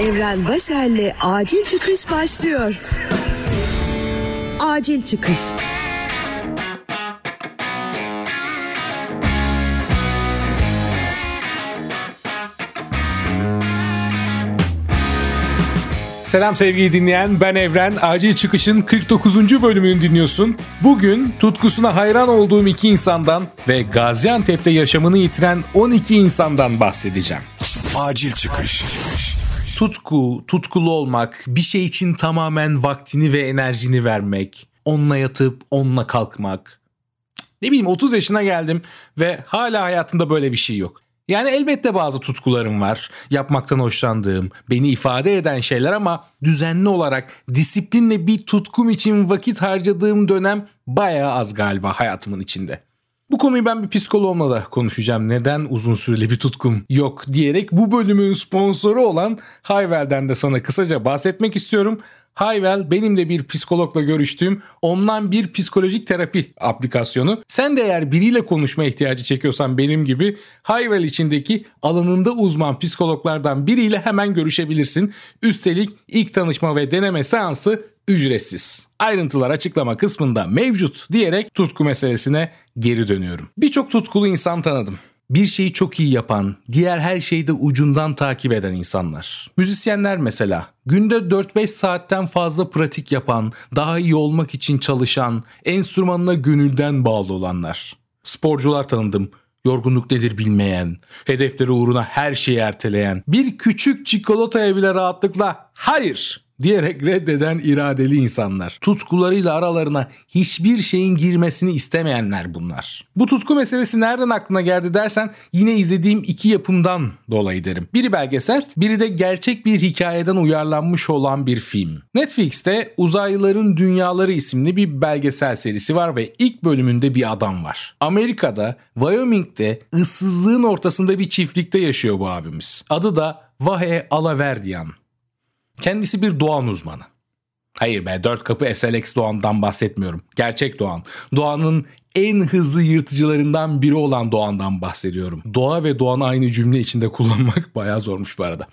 Evren Başer'le Acil Çıkış başlıyor. Acil Çıkış. Selam sevgili dinleyen ben Evren Acil Çıkış'ın 49. bölümünü dinliyorsun. Bugün tutkusuna hayran olduğum iki insandan ve Gaziantep'te yaşamını yitiren 12 insandan bahsedeceğim. Acil çıkış. Tutku, tutkulu olmak, bir şey için tamamen vaktini ve enerjini vermek, onunla yatıp onunla kalkmak. Ne bileyim 30 yaşına geldim ve hala hayatımda böyle bir şey yok. Yani elbette bazı tutkularım var. Yapmaktan hoşlandığım, beni ifade eden şeyler ama düzenli olarak disiplinle bir tutkum için vakit harcadığım dönem bayağı az galiba hayatımın içinde. Bu konuyu ben bir psikoloğumla da konuşacağım. Neden uzun süreli bir tutkum yok diyerek bu bölümün sponsoru olan Hayvel'den de sana kısaca bahsetmek istiyorum. Hayvel benim de bir psikologla görüştüğüm online bir psikolojik terapi aplikasyonu. Sen de eğer biriyle konuşma ihtiyacı çekiyorsan benim gibi Hayvel içindeki alanında uzman psikologlardan biriyle hemen görüşebilirsin. Üstelik ilk tanışma ve deneme seansı ücretsiz. Ayrıntılar açıklama kısmında mevcut diyerek tutku meselesine geri dönüyorum. Birçok tutkulu insan tanıdım bir şeyi çok iyi yapan, diğer her şeyi de ucundan takip eden insanlar. Müzisyenler mesela günde 4-5 saatten fazla pratik yapan, daha iyi olmak için çalışan, enstrümanına gönülden bağlı olanlar. Sporcular tanıdım. Yorgunluk nedir bilmeyen, hedefleri uğruna her şeyi erteleyen, bir küçük çikolataya bile rahatlıkla hayır diyerek reddeden iradeli insanlar. Tutkularıyla aralarına hiçbir şeyin girmesini istemeyenler bunlar. Bu tutku meselesi nereden aklına geldi dersen yine izlediğim iki yapımdan dolayı derim. Biri belgesel, biri de gerçek bir hikayeden uyarlanmış olan bir film. Netflix'te Uzaylıların Dünyaları isimli bir belgesel serisi var ve ilk bölümünde bir adam var. Amerika'da, Wyoming'de ıssızlığın ortasında bir çiftlikte yaşıyor bu abimiz. Adı da Vahe Alaverdian. Kendisi bir Doğan uzmanı. Hayır be dört kapı SLX Doğan'dan bahsetmiyorum. Gerçek Doğan. Doğan'ın en hızlı yırtıcılarından biri olan Doğan'dan bahsediyorum. Doğa ve Doğan aynı cümle içinde kullanmak bayağı zormuş bu arada.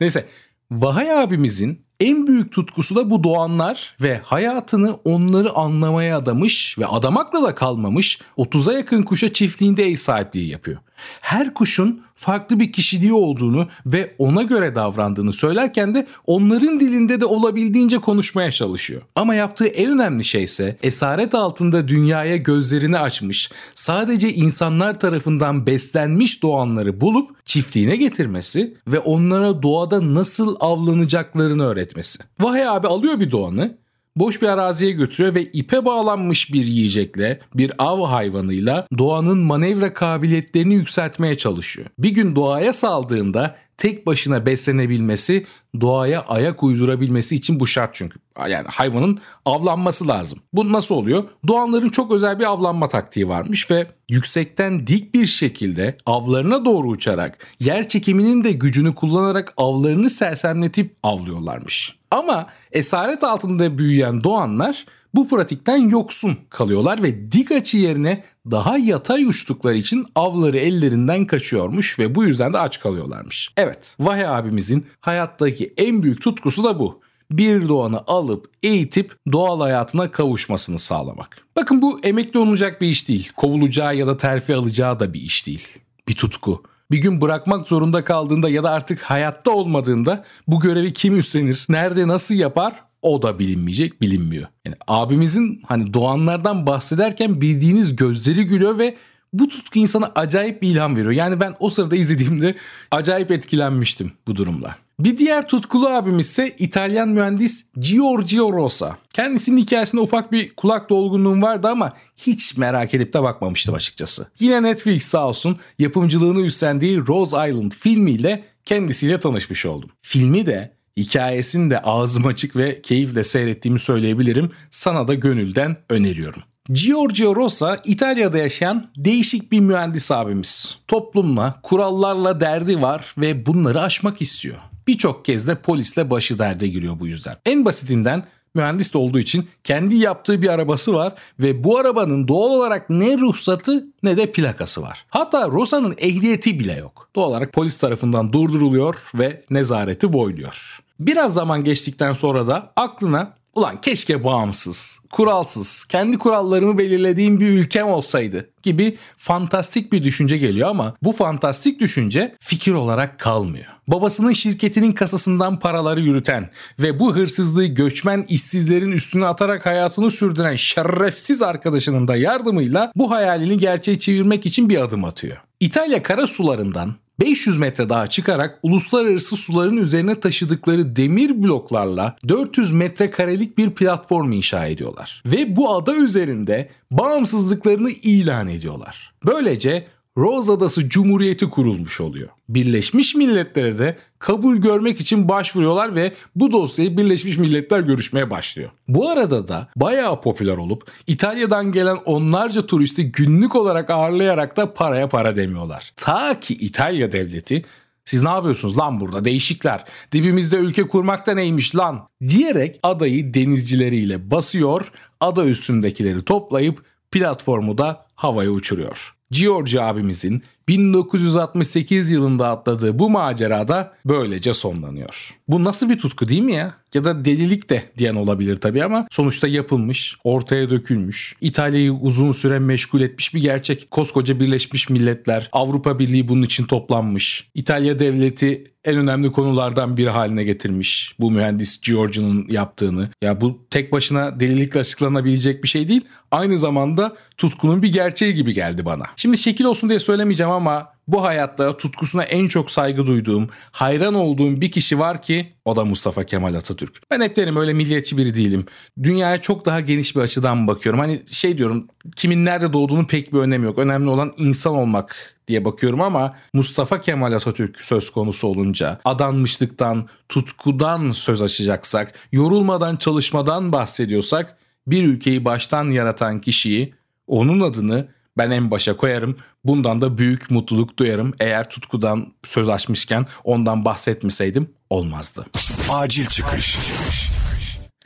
Neyse Vahay abimizin en büyük tutkusu da bu doğanlar ve hayatını onları anlamaya adamış ve adamakla da kalmamış 30'a yakın kuşa çiftliğinde ev sahipliği yapıyor. Her kuşun farklı bir kişiliği olduğunu ve ona göre davrandığını söylerken de onların dilinde de olabildiğince konuşmaya çalışıyor. Ama yaptığı en önemli şey ise esaret altında dünyaya gözlerini açmış, sadece insanlar tarafından beslenmiş doğanları bulup çiftliğine getirmesi ve onlara doğada nasıl avlanacaklarını öğretmesi. Vahay abi alıyor bir doğanı boş bir araziye götürüyor ve ipe bağlanmış bir yiyecekle, bir av hayvanıyla doğanın manevra kabiliyetlerini yükseltmeye çalışıyor. Bir gün doğaya saldığında tek başına beslenebilmesi, doğaya ayak uydurabilmesi için bu şart çünkü. Yani hayvanın avlanması lazım. Bu nasıl oluyor? Doğanların çok özel bir avlanma taktiği varmış ve yüksekten dik bir şekilde avlarına doğru uçarak yer çekiminin de gücünü kullanarak avlarını sersemletip avlıyorlarmış. Ama esaret altında büyüyen doğanlar bu pratikten yoksun kalıyorlar ve dik açı yerine daha yatay uçtukları için avları ellerinden kaçıyormuş ve bu yüzden de aç kalıyorlarmış. Evet, Vahe abimizin hayattaki en büyük tutkusu da bu bir doğanı alıp eğitip doğal hayatına kavuşmasını sağlamak. Bakın bu emekli olunacak bir iş değil. Kovulacağı ya da terfi alacağı da bir iş değil. Bir tutku. Bir gün bırakmak zorunda kaldığında ya da artık hayatta olmadığında bu görevi kim üstlenir, nerede nasıl yapar o da bilinmeyecek, bilinmiyor. Yani abimizin hani doğanlardan bahsederken bildiğiniz gözleri gülüyor ve bu tutku insana acayip bir ilham veriyor. Yani ben o sırada izlediğimde acayip etkilenmiştim bu durumla. Bir diğer tutkulu abimiz ise İtalyan mühendis Giorgio Rosa. Kendisinin hikayesinde ufak bir kulak dolgunluğum vardı ama hiç merak edip de bakmamıştım açıkçası. Yine Netflix sağ olsun yapımcılığını üstlendiği Rose Island filmiyle kendisiyle tanışmış oldum. Filmi de hikayesini de ağzım açık ve keyifle seyrettiğimi söyleyebilirim. Sana da gönülden öneriyorum. Giorgio Rosa İtalya'da yaşayan değişik bir mühendis abimiz. Toplumla, kurallarla derdi var ve bunları aşmak istiyor. Birçok kez de polisle başı derde giriyor bu yüzden. En basitinden mühendis de olduğu için kendi yaptığı bir arabası var ve bu arabanın doğal olarak ne ruhsatı ne de plakası var. Hatta Rosa'nın ehliyeti bile yok. Doğal olarak polis tarafından durduruluyor ve nezareti boyluyor. Biraz zaman geçtikten sonra da aklına ulan keşke bağımsız, kuralsız, kendi kurallarımı belirlediğim bir ülkem olsaydı gibi fantastik bir düşünce geliyor ama bu fantastik düşünce fikir olarak kalmıyor. Babasının şirketinin kasasından paraları yürüten ve bu hırsızlığı göçmen işsizlerin üstüne atarak hayatını sürdüren şerefsiz arkadaşının da yardımıyla bu hayalini gerçeğe çevirmek için bir adım atıyor. İtalya kara sularından 500 metre daha çıkarak uluslararası suların üzerine taşıdıkları demir bloklarla 400 metrekarelik bir platform inşa ediyorlar. Ve bu ada üzerinde bağımsızlıklarını ilan ediyorlar. Böylece Rose Adası Cumhuriyeti kurulmuş oluyor. Birleşmiş Milletler'e de kabul görmek için başvuruyorlar ve bu dosyayı Birleşmiş Milletler görüşmeye başlıyor. Bu arada da bayağı popüler olup İtalya'dan gelen onlarca turisti günlük olarak ağırlayarak da paraya para demiyorlar. Ta ki İtalya devleti siz ne yapıyorsunuz lan burada değişikler dibimizde ülke kurmakta neymiş lan diyerek adayı denizcileriyle basıyor ada üstündekileri toplayıp platformu da havaya uçuruyor. George abimizin 1968 yılında atladığı bu macerada böylece sonlanıyor. Bu nasıl bir tutku değil mi ya? Ya da delilik de diyen olabilir tabii ama sonuçta yapılmış, ortaya dökülmüş, İtalya'yı uzun süre meşgul etmiş bir gerçek. Koskoca Birleşmiş Milletler, Avrupa Birliği bunun için toplanmış. İtalya devleti en önemli konulardan biri haline getirmiş bu mühendis Giorgio'nun yaptığını. Ya bu tek başına delilikle açıklanabilecek bir şey değil. Aynı zamanda tutkunun bir gerçeği gibi geldi bana. Şimdi şekil olsun diye söylemeyeceğim ama bu hayatta tutkusuna en çok saygı duyduğum, hayran olduğum bir kişi var ki o da Mustafa Kemal Atatürk. Ben hep derim öyle milliyetçi biri değilim. Dünyaya çok daha geniş bir açıdan bakıyorum. Hani şey diyorum kimin nerede doğduğunu pek bir önemi yok. Önemli olan insan olmak diye bakıyorum ama Mustafa Kemal Atatürk söz konusu olunca adanmışlıktan, tutkudan söz açacaksak, yorulmadan çalışmadan bahsediyorsak bir ülkeyi baştan yaratan kişiyi, onun adını ben en başa koyarım. Bundan da büyük mutluluk duyarım. Eğer tutkudan söz açmışken ondan bahsetmeseydim olmazdı. Acil çıkış.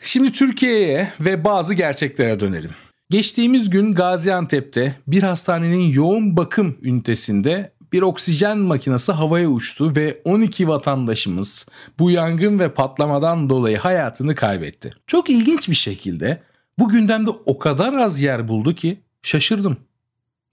Şimdi Türkiye'ye ve bazı gerçeklere dönelim. Geçtiğimiz gün Gaziantep'te bir hastanenin yoğun bakım ünitesinde bir oksijen makinesi havaya uçtu ve 12 vatandaşımız bu yangın ve patlamadan dolayı hayatını kaybetti. Çok ilginç bir şekilde bu gündemde o kadar az yer buldu ki şaşırdım.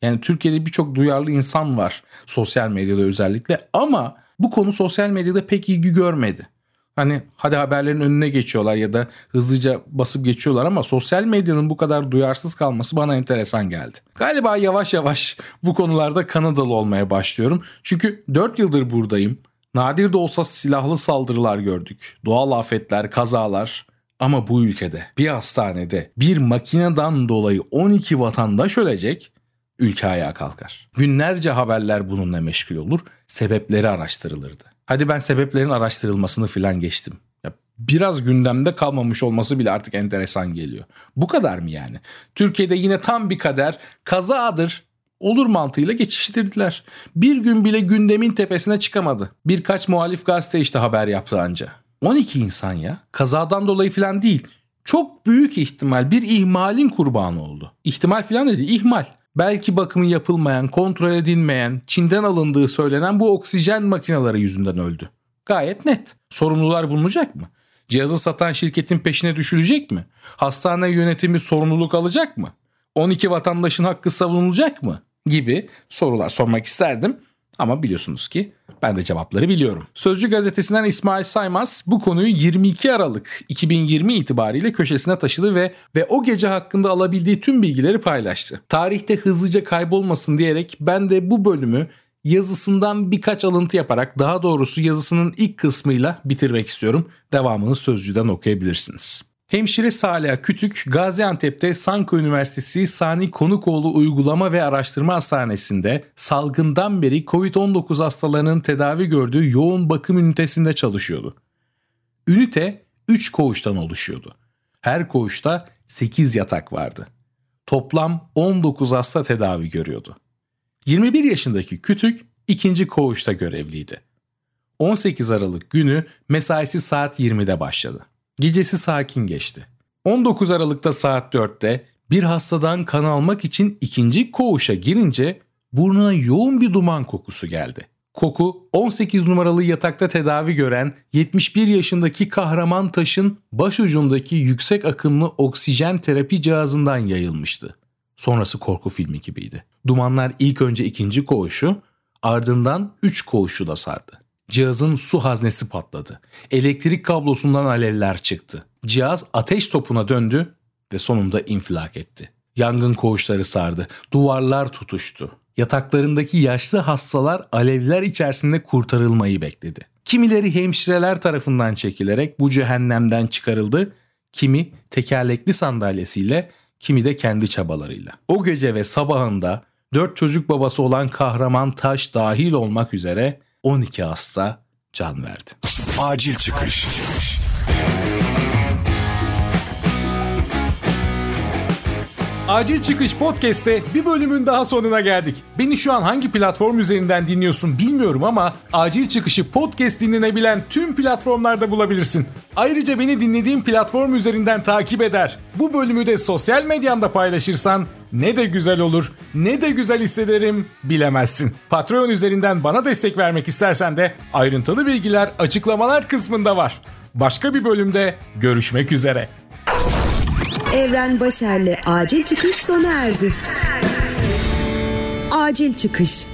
Yani Türkiye'de birçok duyarlı insan var sosyal medyada özellikle ama bu konu sosyal medyada pek ilgi görmedi. Hani hadi haberlerin önüne geçiyorlar ya da hızlıca basıp geçiyorlar ama sosyal medyanın bu kadar duyarsız kalması bana enteresan geldi. Galiba yavaş yavaş bu konularda Kanadalı olmaya başlıyorum. Çünkü 4 yıldır buradayım. Nadir de olsa silahlı saldırılar gördük. Doğal afetler, kazalar. Ama bu ülkede bir hastanede bir makineden dolayı 12 vatandaş ölecek ülke ayağa kalkar. Günlerce haberler bununla meşgul olur, sebepleri araştırılırdı. Hadi ben sebeplerin araştırılmasını filan geçtim. Ya biraz gündemde kalmamış olması bile artık enteresan geliyor. Bu kadar mı yani? Türkiye'de yine tam bir kader kazadır olur mantığıyla geçiştirdiler. Bir gün bile gündemin tepesine çıkamadı. Birkaç muhalif gazete işte haber yaptı anca. 12 insan ya. Kazadan dolayı filan değil. Çok büyük ihtimal bir ihmalin kurbanı oldu. İhtimal filan dedi ihmal belki bakımı yapılmayan, kontrol edilmeyen, Çin'den alındığı söylenen bu oksijen makineleri yüzünden öldü. Gayet net. Sorumlular bulunacak mı? Cihazı satan şirketin peşine düşülecek mi? Hastane yönetimi sorumluluk alacak mı? 12 vatandaşın hakkı savunulacak mı? Gibi sorular sormak isterdim. Ama biliyorsunuz ki ben de cevapları biliyorum. Sözcü gazetesinden İsmail Saymaz bu konuyu 22 Aralık 2020 itibariyle köşesine taşıdı ve ve o gece hakkında alabildiği tüm bilgileri paylaştı. Tarihte hızlıca kaybolmasın diyerek ben de bu bölümü yazısından birkaç alıntı yaparak daha doğrusu yazısının ilk kısmıyla bitirmek istiyorum. Devamını sözcüden okuyabilirsiniz. Hemşire Salih Kütük, Gaziantep'te Sanko Üniversitesi Sani Konukoğlu Uygulama ve Araştırma Hastanesi'nde salgından beri COVID-19 hastalarının tedavi gördüğü yoğun bakım ünitesinde çalışıyordu. Ünite 3 koğuştan oluşuyordu. Her koğuşta 8 yatak vardı. Toplam 19 hasta tedavi görüyordu. 21 yaşındaki Kütük ikinci koğuşta görevliydi. 18 Aralık günü mesaisi saat 20'de başladı. Gecesi sakin geçti. 19 Aralık'ta saat 4'te bir hastadan kan almak için ikinci koğuşa girince burnuna yoğun bir duman kokusu geldi. Koku 18 numaralı yatakta tedavi gören 71 yaşındaki kahraman taşın başucundaki yüksek akımlı oksijen terapi cihazından yayılmıştı. Sonrası korku filmi gibiydi. Dumanlar ilk önce ikinci koğuşu ardından üç koğuşu da sardı. Cihazın su haznesi patladı. Elektrik kablosundan alevler çıktı. Cihaz ateş topuna döndü ve sonunda infilak etti. Yangın koğuşları sardı. Duvarlar tutuştu. Yataklarındaki yaşlı hastalar alevler içerisinde kurtarılmayı bekledi. Kimileri hemşireler tarafından çekilerek bu cehennemden çıkarıldı, kimi tekerlekli sandalyesiyle, kimi de kendi çabalarıyla. O gece ve sabahında dört çocuk babası olan kahraman Taş dahil olmak üzere 12 hasta can verdi. Acil çıkış. Acil Çıkış Podcast'te bir bölümün daha sonuna geldik. Beni şu an hangi platform üzerinden dinliyorsun bilmiyorum ama Acil Çıkış'ı podcast dinlenebilen tüm platformlarda bulabilirsin. Ayrıca beni dinlediğin platform üzerinden takip eder. Bu bölümü de sosyal medyanda paylaşırsan ne de güzel olur, ne de güzel hissederim bilemezsin. Patreon üzerinden bana destek vermek istersen de ayrıntılı bilgiler açıklamalar kısmında var. Başka bir bölümde görüşmek üzere. Evren Başer'le acil çıkış sona erdi. Acil çıkış.